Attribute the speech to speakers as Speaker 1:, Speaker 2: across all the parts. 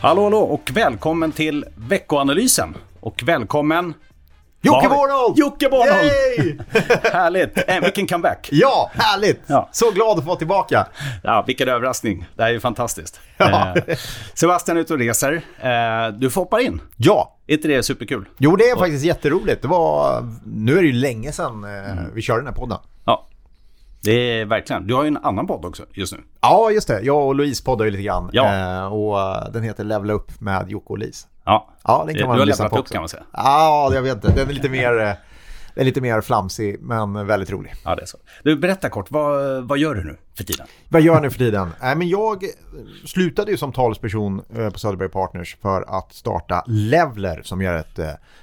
Speaker 1: Hallå, hallå och välkommen till veckoanalysen. Och välkommen...
Speaker 2: Jocke Bornold!
Speaker 1: Jocke Bornold!
Speaker 2: Yay!
Speaker 1: Härligt! Eh, vilken comeback!
Speaker 2: Ja, härligt!
Speaker 1: Ja.
Speaker 2: Så glad att få vara tillbaka.
Speaker 1: Ja, vilken överraskning. Det här är ju fantastiskt.
Speaker 2: Ja.
Speaker 1: Eh, Sebastian är ute och reser. Eh, du får hoppa in.
Speaker 2: Ja,
Speaker 1: Är inte det superkul?
Speaker 2: jo det är faktiskt jätteroligt. Det var, nu är det ju länge sedan eh,
Speaker 1: Mm.
Speaker 2: vi körde den här podden.
Speaker 1: Det är verkligen. Du har ju en annan podd också just nu.
Speaker 2: Ja, just det. Jag och Louise poddar ju lite grann.
Speaker 1: Ja.
Speaker 2: Eh, och eh, den heter Levla upp med Jocke och Louise.
Speaker 1: Ja,
Speaker 2: Ja, den kan
Speaker 1: du
Speaker 2: man
Speaker 1: har
Speaker 2: lyssna
Speaker 1: levlat
Speaker 2: på
Speaker 1: upp
Speaker 2: också.
Speaker 1: kan man säga.
Speaker 2: Ja, jag vet inte. Den är lite mer, eh, den är lite mer flamsig, men väldigt rolig.
Speaker 1: Ja, det är så. Du, berätta kort. Vad, vad gör du nu för tiden?
Speaker 2: Vad gör ni för tiden? Nej, men jag slutade ju som talesperson på Söderberg Partners för att starta Levler som gör ett,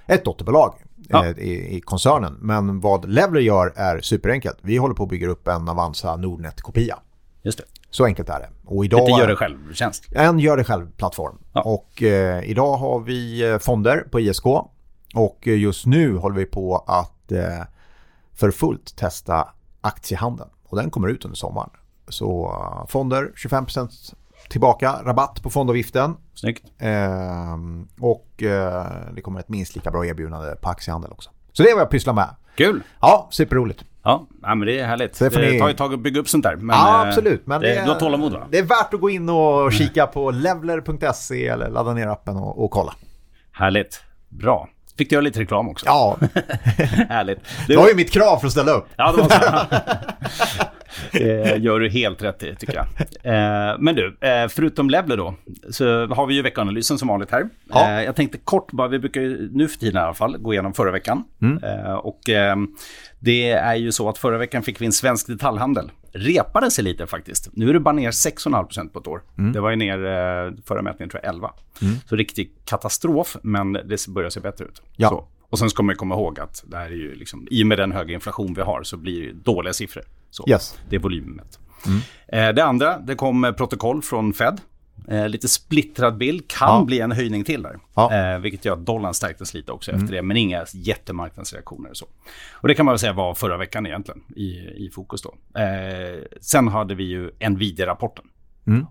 Speaker 2: ett dotterbolag
Speaker 1: Ja.
Speaker 2: eh, i, i koncernen. Men vad Levler gör är superenkelt. Vi håller på att bygga upp en Avanza Nordnet-kopia.
Speaker 1: Just det.
Speaker 2: Så enkelt är det. Och idag
Speaker 1: Lite gör det själv-tjänst.
Speaker 2: En gör det själv-plattform.
Speaker 1: Ja.
Speaker 2: Och eh, idag har vi eh, fonder på ISK. Och eh, just nu håller vi på att eh, för fullt testa aktiehandeln. Och den kommer ut under sommaren. Så fonder 25% tillbaka, rabatt på fondavgiften.
Speaker 1: Snyggt.
Speaker 2: Ehm, och eh, det kommer ett minst lika bra erbjudande på aktiehandel också. Så det är vad jag pysslar med.
Speaker 1: Kul!
Speaker 2: Ja, superroligt.
Speaker 1: Ja, men det är härligt.
Speaker 2: Det
Speaker 1: det tar ett tag att bygga upp sånt där. Men,
Speaker 2: ja,
Speaker 1: eh,
Speaker 2: absolut. Men
Speaker 1: det, du har tålamod va?
Speaker 2: Det är värt att gå in och kika på levler.se eller ladda ner appen och, och kolla.
Speaker 1: Härligt. Bra. Fick du göra lite reklam också?
Speaker 2: Ja,
Speaker 1: Härligt.
Speaker 2: det
Speaker 1: Du,
Speaker 2: var ju mitt krav för att ställa upp.
Speaker 1: ja, det var så. Det gör du helt rätt i, tycker jag. Eh, Men du, eh, förutom Levler då, så har vi ju veckanalysen som vanligt här.
Speaker 2: Ja.
Speaker 1: Eh, Jag tänkte kort bara, vi brukar ju nu för tiden i alla fall gå igenom förra veckan.
Speaker 2: Mm.
Speaker 1: Eh, Och eh, det är ju så att förra veckan fick vi en svensk detaljhandel. Repade sig lite faktiskt. Nu är det bara ner 6,5% på ett år.
Speaker 2: Mm.
Speaker 1: Det var ju ner eh, förra mätningen tror jag 11. Så riktig katastrof, men det börjar se bättre ut.
Speaker 2: Ja.
Speaker 1: Så. Och sen ska man komma ihåg att det här är ju liksom, i och med den höga inflation vi har så blir det dåliga siffror. Så
Speaker 2: Yes.
Speaker 1: Det är volymmätt. Eh, det andra, det kom eh, protokoll från Fed. Eh, lite splittrad bild, kan
Speaker 2: Ja.
Speaker 1: bli en höjning till där.
Speaker 2: Ja.
Speaker 1: Vilket gör att dollarn stärktes lite också efter det, men inga jättemarknadsreaktioner och så. Och det kan man väl säga var förra veckan egentligen i, i fokus då. Sen hade vi ju Nvidia-rapporten.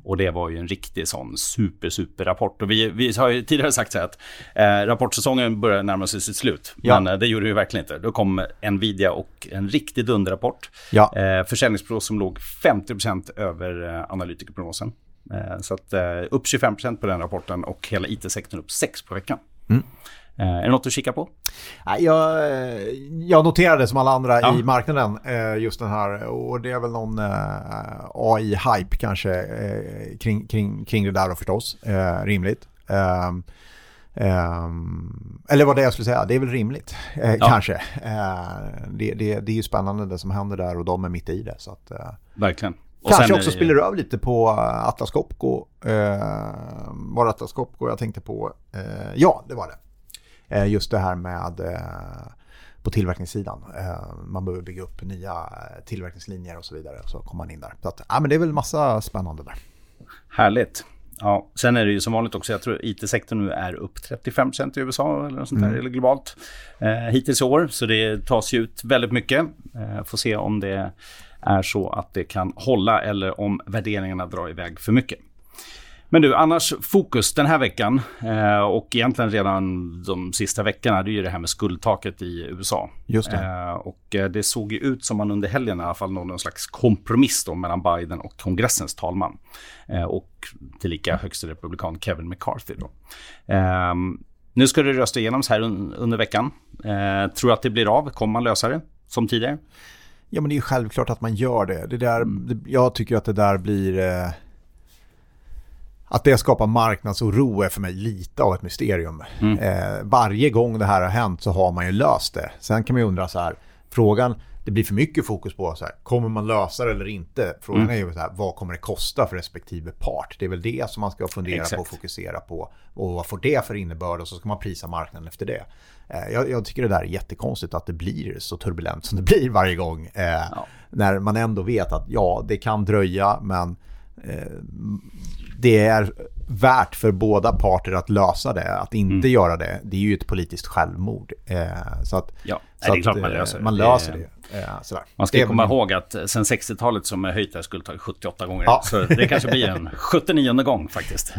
Speaker 1: Och det var ju en riktig sån super, super rapport. Och vi, vi har ju tidigare sagt så här att eh, rapportsäsongen börjar närma sig sitt slut.
Speaker 2: Ja.
Speaker 1: Men eh, det gjorde det ju verkligen inte. Då kom Nvidia och en riktig dunderrapport.
Speaker 2: Ja.
Speaker 1: Eh, försäljningsprognos som låg 50% över eh, analytikerprognosen. Eh, så att, eh, upp 25% på den rapporten och hela IT-sektorn upp 6 på veckan.
Speaker 2: Mm.
Speaker 1: Eh, är det något att kika på?
Speaker 2: Jag, jag noterade som alla andra
Speaker 1: Ja.
Speaker 2: i marknaden eh, just den här och det är väl någon eh, AI-hype kanske kring, kring, kring det där då förstås. Rimligt. Ehm, ehm, eller vad det jag skulle säga, det är väl rimligt eh,
Speaker 1: Ja.
Speaker 2: kanske. Eh, det, det, det är ju spännande det som händer där och de är mitt i det. Så att, eh,
Speaker 1: Verkligen. Och
Speaker 2: Kanske också
Speaker 1: eh,
Speaker 2: spiller över lite på Atlas Copco. Eh, var det Atlas Copco jag tänkte på? Ja, det var det. Eh, just det här med eh, på tillverkningssidan. Eh, man behöver bygga upp nya tillverkningslinjer och så vidare. Så kommer man in där. Så att, ja, men det är väl massa spännande där.
Speaker 1: Härligt. Ja, sen är det ju som vanligt också, jag tror IT-sektorn nu är upp 35% i USA eller något sånt där, eller globalt eh, hittills i år. Så det tas ju ut väldigt mycket. Eh, får se om det är så att det kan hålla eller om värderingarna drar iväg för mycket. Men du, annars fokus den här veckan eh, och egentligen redan de sista veckorna, det är ju det här med skuldtaket i USA.
Speaker 2: Just det.
Speaker 1: Eh, och eh, det såg ju ut som man under helgen i alla fall någon slags kompromiss då mellan Biden och kongressens talman. Eh, och tillika högste republikan Kevin McCarthy då. Eh, nu ska det rösta igenom här un- under veckan. Eh, tror att det blir av? Kommer man lösa det? Som tidigare?
Speaker 2: Ja, men det är ju självklart att man gör det. det, där, det jag tycker att det där blir... Att det skapar marknadsoro är för mig lite av ett mysterium. Eh, varje gång det här har hänt så har man ju löst det. Sen kan man ju undra så här, frågan, det blir för mycket fokus på så här, kommer man lösa det eller inte? Frågan är ju så här, vad kommer det kosta för respektive part? Det är väl det som man ska fundera
Speaker 1: Exakt.
Speaker 2: på och fokusera på. Och vad får det för innebörd? Och så ska man prisa marknaden efter det. Eh, jag, jag tycker det där är jättekonstigt att det blir så turbulent som det blir varje gång. Eh, När man ändå vet att ja, det kan dröja men det är värt för båda parter att lösa det. Att inte mm. göra det, det är ju ett politiskt självmord. Eh, så att,
Speaker 1: ja, så det är klart man eh, löser
Speaker 2: det. Man löser det. Eh,
Speaker 1: sådär. Man ska komma ihåg att sen 60-talet som är höjt det skuldtaget 78 gånger. Ja. Så det kanske blir en 79 gång faktiskt.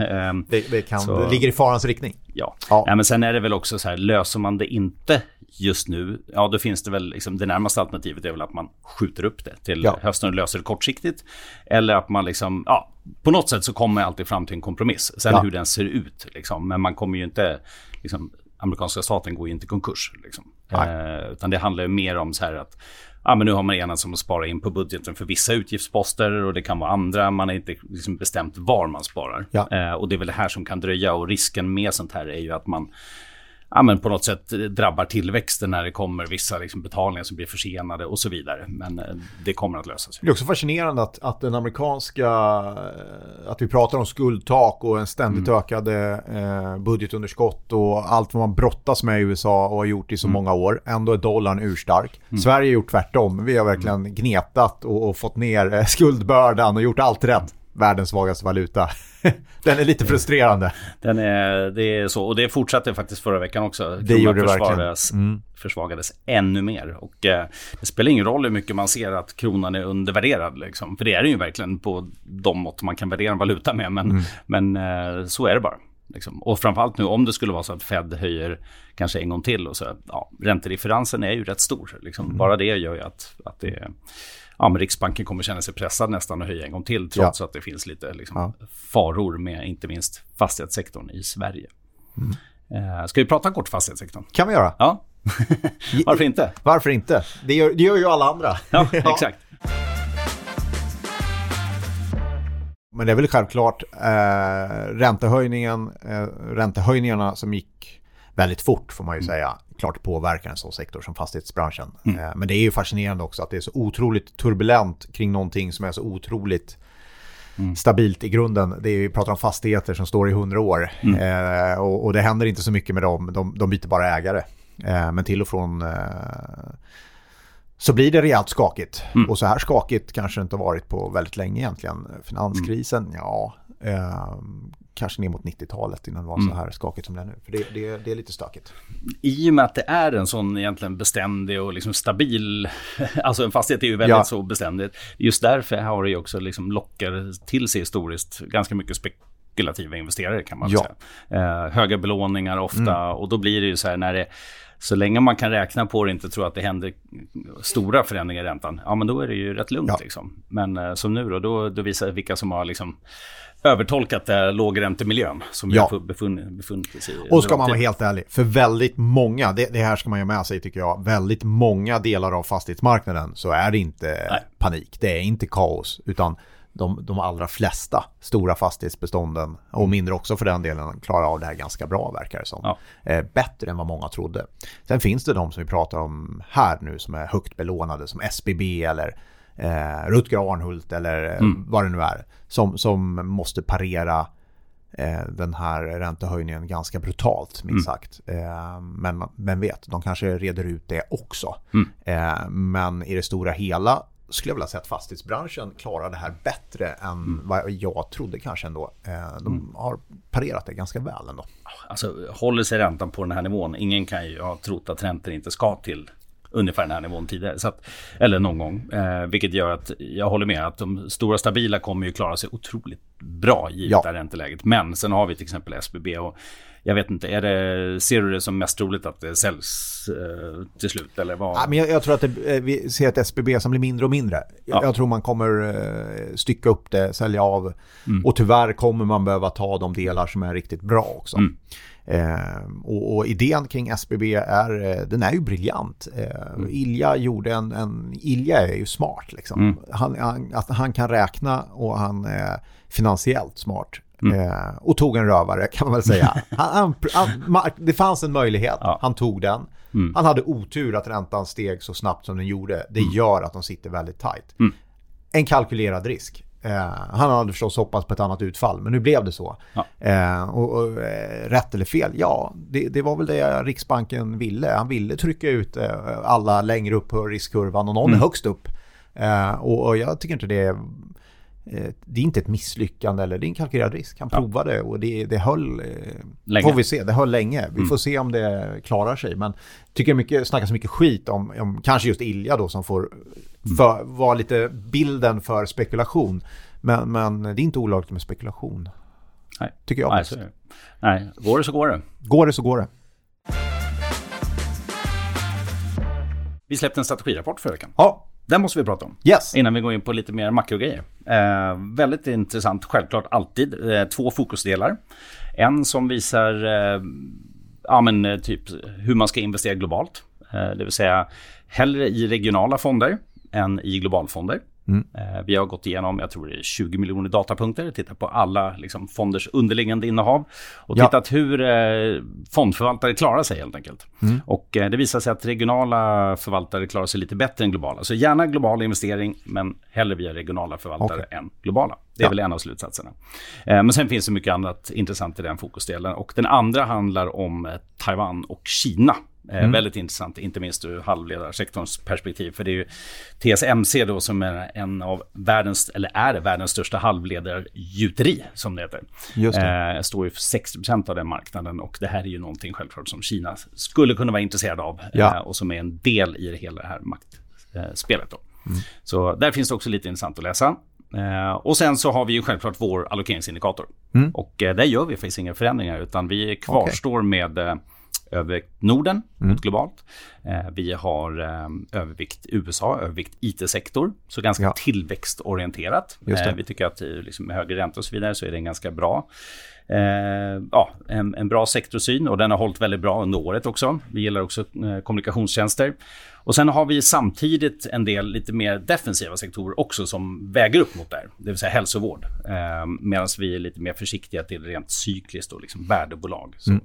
Speaker 2: Det, det, kan, så, det ligger i farans riktning.
Speaker 1: Ja. ja. ja. men sen är det väl också så här, löser man det inte just nu, ja då finns det väl, liksom, det närmaste alternativet är väl att man skjuter upp det till ja. hösten och löser det kortsiktigt. Eller att man liksom, ja, på något sätt så kommer man alltid fram till en kompromiss. Sen ja. hur den ser ut, liksom, men man kommer ju inte, liksom, amerikanska staten går ju inte i konkurs. Liksom. Eh, utan det handlar ju mer om så här att ja, men nu har man enats om att spara in på budgeten för vissa utgiftsposter och det kan vara andra. Man har inte liksom bestämt var man sparar. Ja. Eh, och det är väl det här som kan dröja och risken med sånt här är ju att man ja, men på något sätt drabbar tillväxten när det kommer vissa liksom betalningar som blir försenade och så vidare. Men eh, det kommer att lösa sig.
Speaker 2: Det är också fascinerande att, att den amerikanska, eh, att vi pratar om skuldtak och en ständigt mm. ökade eh, budgetunderskott och allt vad man brottas med i USA och har gjort i så mm. många år. Ändå är dollarn urstark. Mm. Sverige har gjort tvärtom. Vi har verkligen mm. gnetat och, och fått ner eh, skuldbördan och gjort allt rätt världens svagaste valuta. Den är lite frustrerande.
Speaker 1: Den är, det är så, och det fortsatte faktiskt förra veckan också.
Speaker 2: Det gjorde det försvagades,
Speaker 1: mm. försvagades ännu mer. Och eh, det spelar ingen roll hur mycket man ser att kronan är undervärderad. Liksom. För det är den ju verkligen på de mått man kan värdera en valuta med. Men, mm. men eh, så är det bara. Liksom. Och framförallt nu om det skulle vara så att Fed höjer kanske en gång till. Och så, ja, räntedifferensen är ju rätt stor. Liksom. Mm. Bara det gör ju att, att det ja, men Riksbanken kommer känna sig pressad nästan att höja en gång till trots ja. att det finns lite liksom, ja. faror med inte minst fastighetssektorn i Sverige. Mm. Eh, ska vi prata kort fastighetssektorn?
Speaker 2: kan vi göra.
Speaker 1: Ja. Varför inte?
Speaker 2: Varför inte? Det gör, det gör ju alla andra.
Speaker 1: Ja, exakt.
Speaker 2: Men det är väl självklart eh, räntehöjningen, eh, räntehöjningarna som gick väldigt fort får man ju mm. säga klart påverkar en sån sektor som fastighetsbranschen. Mm. Eh, men det är ju fascinerande också att det är så otroligt turbulent kring någonting som är så otroligt mm. stabilt i grunden. Det är, vi pratar om fastigheter som står i hundra år mm. eh, och, och, det händer inte så mycket med dem. De, de byter bara ägare. Eh, men till och från eh, så blir det rejält skakigt. Mm. Och så här skakigt kanske det inte har varit på väldigt länge egentligen. Finanskrisen, mm. ja, eh, kanske ner mot 90-talet innan det var så mm. här skakigt som det är nu. För det, det, det, är lite stökigt.
Speaker 1: I och med att det är en sån egentligen beständig och liksom stabil, alltså en fastighet är ju väldigt ja. så beständigt. Just därför har det ju också liksom lockar till sig historiskt ganska mycket spekulativa investerare kan man ja. säga. Eh, höga belåningar ofta mm. och då blir det ju så här när det så länge man kan räkna på det och inte tro att det händer stora förändringar i räntan, ja men då är det ju rätt lugnt. Ja. Liksom. Men eh, som nu då, då, då visar vilka som har liksom övertolkat det lågräntemiljön som ja. vi har befunnit, befunnit oss i.
Speaker 2: Och ska man vara helt ärlig, för väldigt många, det, det, här ska man ju med sig tycker jag, väldigt många delar av fastighetsmarknaden så är det inte Nej. panik, det är inte kaos, utan de, de allra flesta stora fastighetsbestånden och mm. mindre också för den delen klarar av det här ganska bra verkar det som. Ja. Eh, bättre än vad många trodde. Sen finns det de som vi pratar om här nu som är högt belånade som SBB eller eh, Rutger Arnhult eller eh, mm. vad det nu är. Som, som måste parera eh, den här räntehöjningen ganska brutalt, minst mm. sagt. Eh, men vem vet, de kanske reder ut det också. Mm. Eh, men i det stora hela skulle jag vilja säga att fastighetsbranschen klarar det här bättre än mm. vad jag trodde kanske ändå. Eh, de mm. har parerat det ganska väl ändå.
Speaker 1: Alltså håller sig räntan på den här nivån, ingen kan ju ha trott att räntor inte ska till ungefär den här nivån tidigare. Så att, eller någon gång. Eh, vilket gör att jag håller med att de stora stabila kommer ju klara sig otroligt bra givet ja. det här ränteläget. Men sen har vi till exempel SBB och jag vet inte, är det, ser du det som mest troligt att det säljs eh, till slut? Eller vad?
Speaker 2: Ja, men jag, jag tror att det, eh, vi ser ett SBB som blir mindre och mindre. Ja. Jag tror man kommer eh, stycka upp det, sälja av. Mm. Och tyvärr kommer man behöva ta de delar som är riktigt bra också. Mm. Eh, och, och, idén kring SBB är, eh, den är ju briljant. Eh, mm. Ilja gjorde en, en, Ilja är ju smart liksom. Mm. Han, han, han kan räkna och han är finansiellt smart. Mm. Eh, och tog en rövare kan man väl säga. Han, han, det fanns en möjlighet, ja. han tog den. Mm. Han hade otur att räntan steg så snabbt som den gjorde. Det mm. gör att de sitter väldigt tajt. Mm. En kalkylerad risk. Eh, han hade förstås hoppats på ett annat utfall, men nu blev det så. Ja. Eh, och, och eh, rätt eller fel? Ja, det, det, var väl det Riksbanken ville. Han ville trycka ut alla längre upp på riskkurvan och någon mm. är högst upp. Och, och, jag tycker inte det eh, det är inte ett misslyckande eller det är en kalkylerad risk. Han
Speaker 1: Ja.
Speaker 2: provade och det, det höll, eh,
Speaker 1: Länge.
Speaker 2: får vi se, det höll länge. Vi
Speaker 1: Mm.
Speaker 2: får se om det klarar sig. Men tycker mycket, snackas mycket skit om, om kanske just Ilja då som får
Speaker 1: Mm.
Speaker 2: för, vara lite bilden för spekulation. Men, men det är inte olagligt med spekulation.
Speaker 1: Nej.
Speaker 2: Tycker jag.
Speaker 1: Nej, så. Nej, går det så går det.
Speaker 2: Går det så går det.
Speaker 1: Vi släppte en strategirapport förra veckan.
Speaker 2: Ja,
Speaker 1: Den måste vi prata om.
Speaker 2: yes.
Speaker 1: Innan vi går in på lite mer makrogrejer. Eh, väldigt intressant, självklart alltid. Eh, två fokusdelar. En som visar eh, ja, men, eh, typ hur man ska investera globalt. Eh, det vill säga hellre i regionala fonder än i globalfonder.
Speaker 2: Mm.
Speaker 1: Eh, vi har gått igenom, jag tror det är 20 miljoner datapunkter, tittat på alla liksom, fonders underliggande innehav och
Speaker 2: Ja.
Speaker 1: tittat hur eh, fondförvaltare klarar sig helt enkelt.
Speaker 2: Mm.
Speaker 1: Och eh, det visar sig att regionala förvaltare klarar sig lite bättre än globala. Så gärna global investering, men hellre via regionala förvaltare än globala. Det är
Speaker 2: Ja.
Speaker 1: väl en av slutsatserna. Eh, men sen finns det mycket annat intressant i den fokusdelen. Och den andra handlar om eh, Taiwan och Kina. Eh, Väldigt intressant, inte minst ur halvledarsektorns perspektiv. För det är ju TSMC då som är en av världens, eller är världens största halvledargjuteri, som det heter.
Speaker 2: Just det.
Speaker 1: Eh, står ju för 60% av den marknaden och det här är ju någonting självklart som Kina skulle kunna vara intresserad av
Speaker 2: Ja.
Speaker 1: eh, och som är en del i det hela det här maktspelet. Då.
Speaker 2: Mm.
Speaker 1: Så där finns det också lite intressant att läsa. Eh, och sen så har vi ju självklart vår allokeringsindikator.
Speaker 2: Mm.
Speaker 1: Och eh, där gör vi faktiskt inga förändringar utan vi kvarstår med eh, övervikt Norden
Speaker 2: Mm.
Speaker 1: globalt. Eh, vi har eh, övervikt USA, övervikt IT-sektor. Så ganska
Speaker 2: Ja.
Speaker 1: tillväxtorienterat. Eh, vi tycker att liksom, med högre ränta och så vidare så är det en ganska bra Eh, ja, en, en bra sektorsyn och den har hållit väldigt bra under året också. Vi gillar också eh, kommunikationstjänster. Och sen har vi samtidigt en del lite mer defensiva sektorer också som väger upp mot det här. Det vill säga hälsovård. Eh, Medan vi är lite mer försiktiga till rent cykliskt och liksom värdebolag. Så, ja,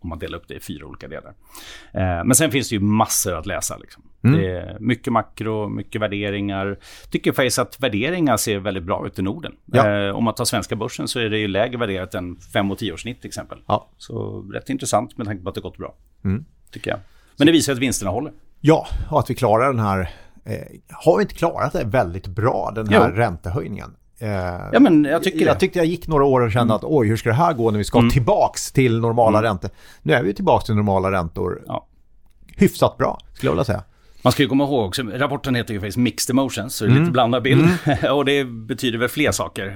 Speaker 1: om man delar upp det i fyra olika delar. Eh, men sen finns det ju massor att läsa. Liksom. Det är mycket makro, mycket värderingar. Tycker faktiskt att värderingar ser väldigt bra ut i Norden.
Speaker 2: Ja.
Speaker 1: Eh, om man tar svenska börsen så är det ju lägre värderat än 5 och 10 års snitt till exempel.
Speaker 2: Ja.
Speaker 1: Så rätt intressant med tanke på att det gått bra.
Speaker 2: Mm.
Speaker 1: Tycker jag. Men det visar att vinsterna håller.
Speaker 2: Ja, och att vi klarar den här... Eh, har vi inte klarat det väldigt bra, den här
Speaker 1: Jo.
Speaker 2: räntehöjningen? Eh,
Speaker 1: Ja, men jag tycker
Speaker 2: jag
Speaker 1: det. Mm.
Speaker 2: tyckte jag gick några år och kände att oj, hur ska det här gå när vi ska tillbaks till normala
Speaker 1: Mm.
Speaker 2: räntor? Nu är vi tillbaks till normala räntor.
Speaker 1: Ja.
Speaker 2: Hyfsat bra, skulle jag vilja säga.
Speaker 1: Man ska ju komma ihåg också, rapporten heter ju faktiskt Mixed Emotions, så det är lite blandad bild. och det betyder väl fler saker.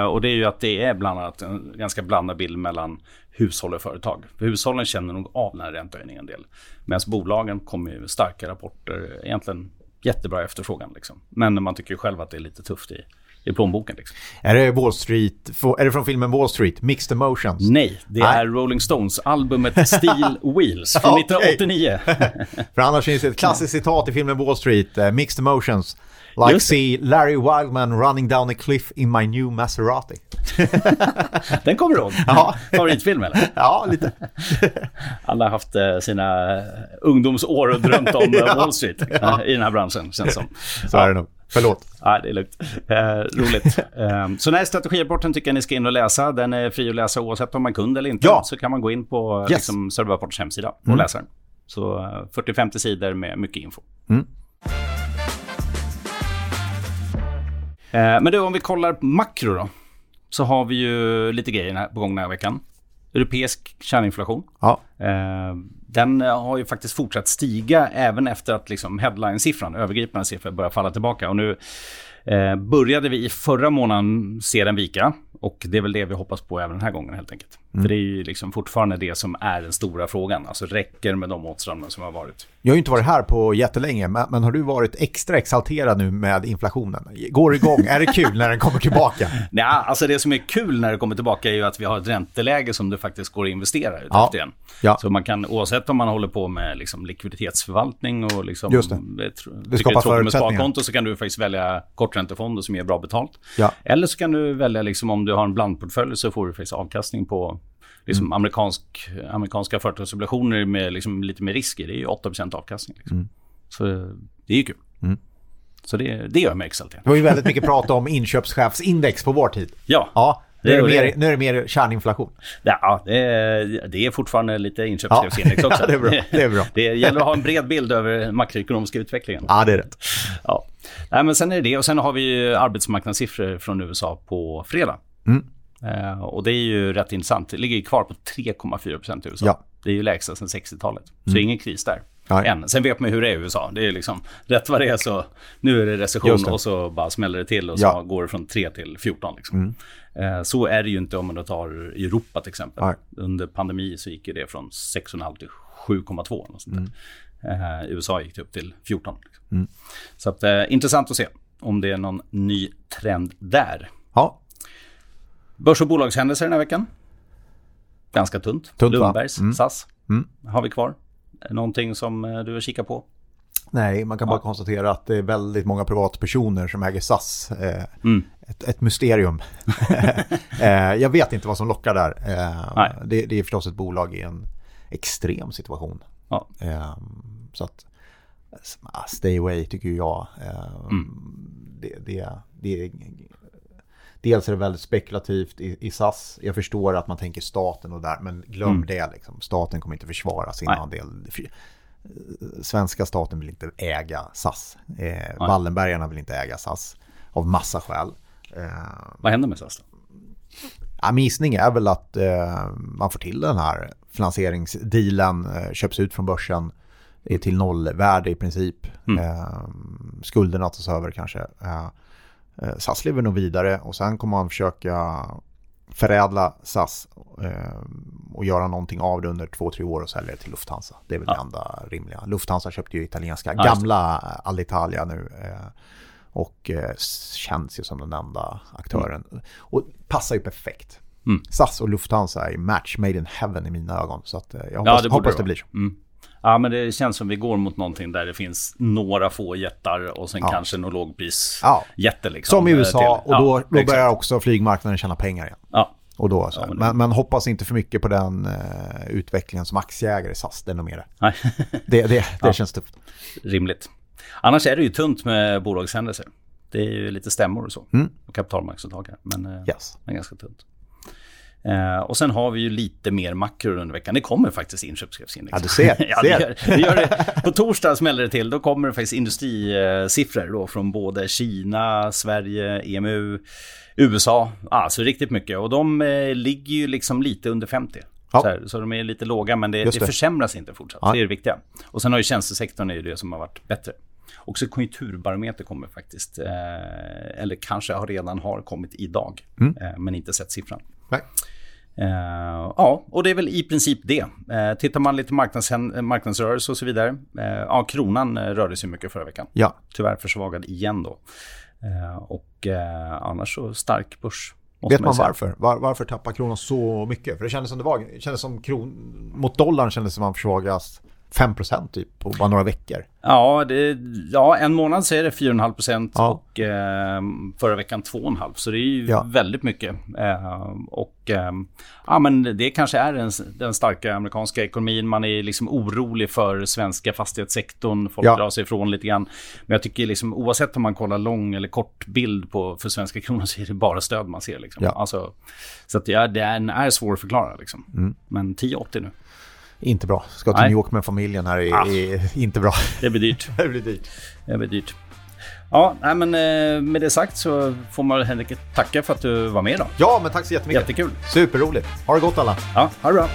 Speaker 1: Eh, och det är ju att det är bland annat en ganska blandad bild mellan hushåll och företag. För hushållen känner nog av den här räntehöjningen en del. Medan bolagen kommer ju starka rapporter, egentligen jättebra efterfrågan. Liksom. Men man tycker ju själv att det är lite tufft i, i plånboken. Liksom.
Speaker 2: Är det Wall Street, är det från filmen Wall Street, Mixed Emotions?
Speaker 1: Nej, det
Speaker 2: Nej.
Speaker 1: är Rolling Stones, albumet Steel Wheels från
Speaker 2: Okej.
Speaker 1: 1989.
Speaker 2: För annars finns det ett klassiskt citat i filmen Wall Street, eh, Mixed Emotions. Like
Speaker 1: Just
Speaker 2: see Larry Wildman running down a cliff in my new Maserati.
Speaker 1: Den kommer du ihåg?
Speaker 2: Ja.
Speaker 1: Favoritfilm eller?
Speaker 2: Ja, lite.
Speaker 1: Alla har haft eh, sina eh, ungdomsår och drömt om
Speaker 2: Ja.
Speaker 1: Wall Street eh, i den här branschen, känns som.
Speaker 2: Så är det nog. Förlåt.
Speaker 1: Ja, det är lugnt. Eh, roligt. Eh, så här strategirapporten tycker jag ni ska in och läsa. Den är fri att läsa oavsett om man kund eller inte.
Speaker 2: Ja.
Speaker 1: Så kan man gå in på
Speaker 2: Yes.
Speaker 1: liksom, Serverapportens hemsida och
Speaker 2: Mm.
Speaker 1: läsa den. Så eh, 40-50 sidor med mycket info.
Speaker 2: Mm.
Speaker 1: Eh, men du, om vi kollar på makro då. Så har vi ju lite grejer på gång den här veckan. Europeisk kärninflation.
Speaker 2: Ja.
Speaker 1: Eh, den eh, har ju faktiskt fortsatt stiga även efter att liksom headline-siffran, övergripande siffran, börjar falla tillbaka. Och nu eh, började vi i förra månaden se den vika. Och det är väl det vi hoppas på även den här gången helt enkelt. För det är ju liksom fortfarande det som är den stora frågan. Alltså räcker med de åtstramningar som har varit.
Speaker 2: Jag har ju inte varit här på jättelänge, men, har du varit extra exalterad nu med inflationen? Går det igång? är det kul när den kommer tillbaka?
Speaker 1: Nej, alltså det som är kul när det kommer tillbaka är ju att vi har ett ränteläge som det faktiskt går att investera i
Speaker 2: Ja.
Speaker 1: efter igen.
Speaker 2: Ja.
Speaker 1: Så man kan, oavsett om man håller på med liksom likviditetsförvaltning och liksom,
Speaker 2: Just det.
Speaker 1: det.
Speaker 2: Det skapar
Speaker 1: tråkigt med
Speaker 2: förutsättningar.
Speaker 1: sparkonto så kan du faktiskt välja korträntefonder som ger bra betalt.
Speaker 2: Ja.
Speaker 1: Eller så kan du välja, liksom, om du har en blandportfölj så får du faktiskt avkastning på liksom,
Speaker 2: Mm.
Speaker 1: amerikansk, amerikanska företagsobligationer med liksom, lite mer risk i. Det är ju 8% avkastning. Liksom. Så det är ju kul.
Speaker 2: Mm.
Speaker 1: Så det, det gör mig exalterad.
Speaker 2: Det var ju väldigt mycket prat om inköpschefsindex på vår tid.
Speaker 1: Ja,
Speaker 2: Ja, nu är det, mer, nu är det mer kärninflation.
Speaker 1: Ja, det är, det är fortfarande lite inköpschefsindex också.
Speaker 2: Ja, det är bra, det är bra.
Speaker 1: Det gäller att ha en bred bild över den makroekonomiska utvecklingen.
Speaker 2: Ja, det är rätt.
Speaker 1: Ja. Nej, men sen är det det och sen har vi arbetsmarknadssiffror från USA på fredag.
Speaker 2: Mm.
Speaker 1: Eh, och det är ju rätt intressant. Det ligger kvar på 3,4 procent i USA.
Speaker 2: Ja.
Speaker 1: Det är ju lägsta sedan 60-talet. Så ingen kris där.
Speaker 2: Nej.
Speaker 1: Än. Sen vet man ju hur det är i USA. Det är liksom rätt vad det är så nu är det recession
Speaker 2: det.
Speaker 1: och så bara smäller det till och så
Speaker 2: Ja.
Speaker 1: går det från 3 till 14. Liksom. Eh, så är det ju inte om man tar Europa till exempel.
Speaker 2: Nej.
Speaker 1: Under pandemi så gick det från 6,5 till 7,2. eller sånt där. Eh, USA gick det upp till 14. Liksom. Så att, eh, intressant att se om det är någon ny trend där. Börs och bolagshändelser den här veckan. Ganska tunt.
Speaker 2: Tunt?
Speaker 1: Lundbergs,
Speaker 2: Mm.
Speaker 1: SAS
Speaker 2: Mm.
Speaker 1: har vi kvar. Någonting som eh, du har kikat på?
Speaker 2: nej, man kan bara
Speaker 1: Ja.
Speaker 2: konstatera att det är väldigt många privatpersoner som äger SAS. Eh,
Speaker 1: Mm.
Speaker 2: ett, ett mysterium. eh, jag vet inte vad som lockar där. Eh, det, det är förstås ett bolag i en extrem situation.
Speaker 1: Ja.
Speaker 2: Så att, ah, stay away tycker jag.
Speaker 1: Mm.
Speaker 2: det, det, det är, dels är det väldigt spekulativt i, i SAS. Jag förstår att man tänker staten och där, men glöm
Speaker 1: Mm.
Speaker 2: det. Liksom. Staten kommer inte försvara sin
Speaker 1: Nej.
Speaker 2: andel. Fy- Svenska staten vill inte äga SAS. Eh, Wallenbergarna vill inte äga SAS av massa skäl. Eh,
Speaker 1: Vad händer med SAS då?
Speaker 2: Ja, min gissning är väl att eh, man får till den här finansieringsdealen, eh, köps ut från börsen, är till nollvärde i princip.
Speaker 1: Mm.
Speaker 2: Eh, skulderna tas över kanske. Eh, eh, SAS lever nog vidare och sen kommer man försöka förädla SAS eh, och göra någonting av det under två, tre år och sälja det till Lufthansa. Det är väl
Speaker 1: Ja.
Speaker 2: det enda rimliga. Lufthansa köpte ju italienska,
Speaker 1: Ja, det.
Speaker 2: gamla Alitalia nu. Eh, och eh, känns ju som den enda aktören. Och passar ju perfekt.
Speaker 1: Mm.
Speaker 2: SAS och Lufthansa är match made in heaven i mina ögon. Så eh, jag
Speaker 1: Ja,
Speaker 2: hoppas,
Speaker 1: det borde
Speaker 2: hoppas
Speaker 1: det
Speaker 2: det blir så.
Speaker 1: Mm. Ja, men det känns som vi går mot någonting där det finns några få jättar och sen
Speaker 2: Ja.
Speaker 1: kanske någon lågpris
Speaker 2: Ja.
Speaker 1: liksom.
Speaker 2: Som i
Speaker 1: eh,
Speaker 2: USA
Speaker 1: till.
Speaker 2: och då, då börjar också flygmarknaden tjäna pengar igen.
Speaker 1: Ja,
Speaker 2: Och då, så.
Speaker 1: Ja, men
Speaker 2: men, men, hoppas inte för mycket på den eh, utvecklingen som aktieägare i SAS. Det är nog mer det.
Speaker 1: nej,
Speaker 2: Det, det, det känns tufft.
Speaker 1: rimligt. Annars är det ju tunt med bolagshändelser. Det är ju lite stämmor och så.
Speaker 2: Mm.
Speaker 1: Och kapitalmarknadsdag här. Men, eh,
Speaker 2: Yes.
Speaker 1: men ganska tunt. Eh, och sen har vi ju lite mer makro under veckan. Det kommer faktiskt inköpschefsindex.
Speaker 2: Ja, du ser.
Speaker 1: ja, det gör, det gör det. På torsdag smäller det till. Då kommer det faktiskt industrisiffror då från både Kina, Sverige, EMU, USA. Alltså riktigt mycket. Och de eh, ligger ju liksom lite under 50.
Speaker 2: Ja.
Speaker 1: Så, här, så de är lite låga, men det, det.
Speaker 2: det.
Speaker 1: försämras inte fortsatt.
Speaker 2: Ja.
Speaker 1: Det är det viktiga. Och sen har ju tjänstesektorn är ju det som har varit bättre. Också konjunkturbarometer kommer faktiskt, eh, eller kanske har redan har kommit idag,
Speaker 2: Mm.
Speaker 1: eh, men inte sett siffran.
Speaker 2: Nej.
Speaker 1: Eh, ja, och det är väl i princip det. Eh, tittar man lite marknads- marknadsrörelse och så vidare. Eh, ja, kronan rörde sig mycket förra veckan.
Speaker 2: Ja,
Speaker 1: Tyvärr försvagad igen då. Eh, och annars så stark börs.
Speaker 2: vet man
Speaker 1: säga.
Speaker 2: varför? Var, varför tappar kronan så mycket? För det kändes som det var, det kändes som kron, mot dollarn kändes som man försvagas 5% typ på bara några veckor.
Speaker 1: Ja, det, ja, en månad så är det 4,5 procent
Speaker 2: Ja.
Speaker 1: och eh, förra veckan 2,5. Så det är ju
Speaker 2: Ja.
Speaker 1: väldigt mycket. Eh, och eh, ja, men det kanske är den, den starka amerikanska ekonomin. Man är liksom orolig för svenska fastighetssektorn. Folk
Speaker 2: Ja.
Speaker 1: drar sig ifrån lite grann. Men jag tycker liksom, oavsett om man kollar lång eller kort bild på, för svenska kronan så är det bara stöd man ser. Liksom.
Speaker 2: Ja.
Speaker 1: Alltså, så att ja, den är svår att förklara. Liksom.
Speaker 2: Mm.
Speaker 1: Men 10,80 nu.
Speaker 2: Inte bra. Ska till
Speaker 1: Nej.
Speaker 2: New York med familjen här är,
Speaker 1: Ah.
Speaker 2: är inte bra.
Speaker 1: Det blir dyrt.
Speaker 2: det blir dyrt.
Speaker 1: Det blir dyrt. Ja, nej, men eh, med det sagt så får man enkelt tacka för att du var med idag.
Speaker 2: Ja, men tack så jättemycket.
Speaker 1: Jättekul.
Speaker 2: Superroligt. Ha det gott alla.
Speaker 1: Ja, ha det bra.